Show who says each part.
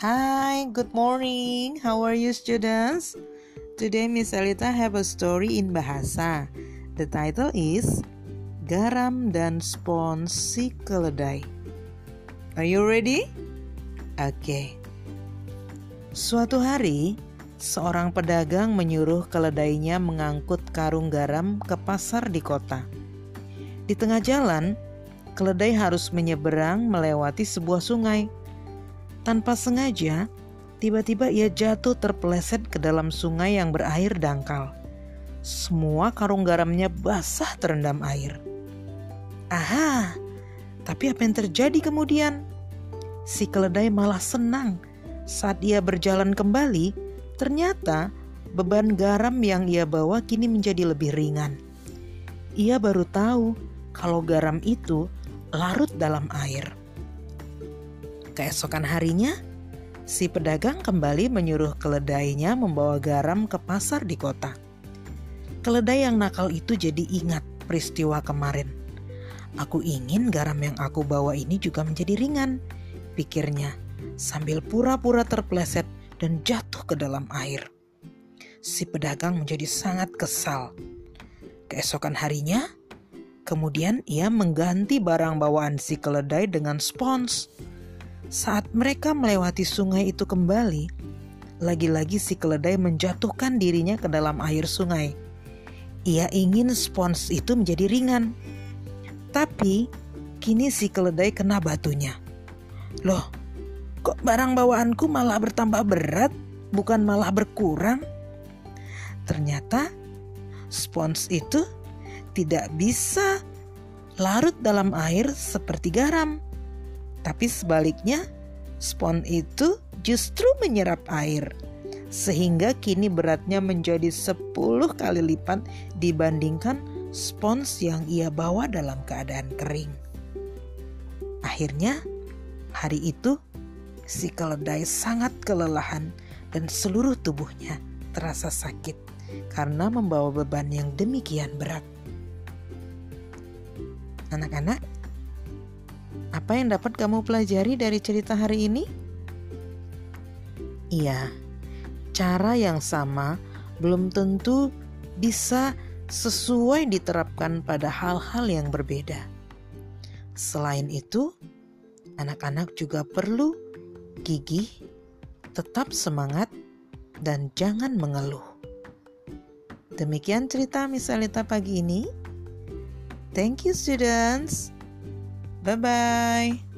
Speaker 1: Hi, good morning. How are you students? Today Miss Elita have a story in bahasa. The title is Garam dan Spons si Keledai. Are you ready? Oke. Okay. Suatu hari, seorang pedagang menyuruh keledainya mengangkut karung garam ke pasar di kota. Di tengah jalan, keledai harus menyeberang melewati sebuah sungai. Tanpa sengaja, tiba-tiba ia jatuh terpeleset ke dalam sungai yang berair dangkal. Semua karung garamnya basah terendam air. Aha, tapi apa yang terjadi kemudian? Si keledai malah senang saat ia berjalan kembali. Ternyata beban garam yang ia bawa kini menjadi lebih ringan. Ia baru tahu kalau garam itu larut dalam air. Keesokan harinya, si pedagang kembali menyuruh keledainya membawa garam ke pasar di kota. Keledai yang nakal itu jadi ingat peristiwa kemarin. Aku ingin garam yang aku bawa ini juga menjadi ringan, pikirnya sambil pura-pura terpleset dan jatuh ke dalam air. Si pedagang menjadi sangat kesal. Keesokan harinya, kemudian ia mengganti barang bawaan si keledai dengan spons. Saat mereka melewati sungai itu kembali, lagi-lagi si keledai menjatuhkan dirinya ke dalam air sungai. Ia ingin spons itu menjadi ringan. Tapi kini si keledai kena batunya. Loh, kok barang bawaanku malah bertambah berat, bukan malah berkurang? Ternyata spons itu tidak bisa larut dalam air seperti garam. Tapi sebaliknya, spons itu justru menyerap air. Sehingga kini beratnya menjadi 10 kali lipat dibandingkan spons yang ia bawa dalam keadaan kering. Akhirnya, hari itu si keledai sangat kelelahan dan seluruh tubuhnya terasa sakit karena membawa beban yang demikian berat. Anak-anak, apa yang dapat kamu pelajari dari cerita hari ini? Iya, cara yang sama belum tentu bisa sesuai diterapkan pada hal-hal yang berbeda. Selain itu, anak-anak juga perlu gigih, tetap semangat, dan jangan mengeluh. Demikian cerita Misalita pagi ini. Thank you students. Bye bye.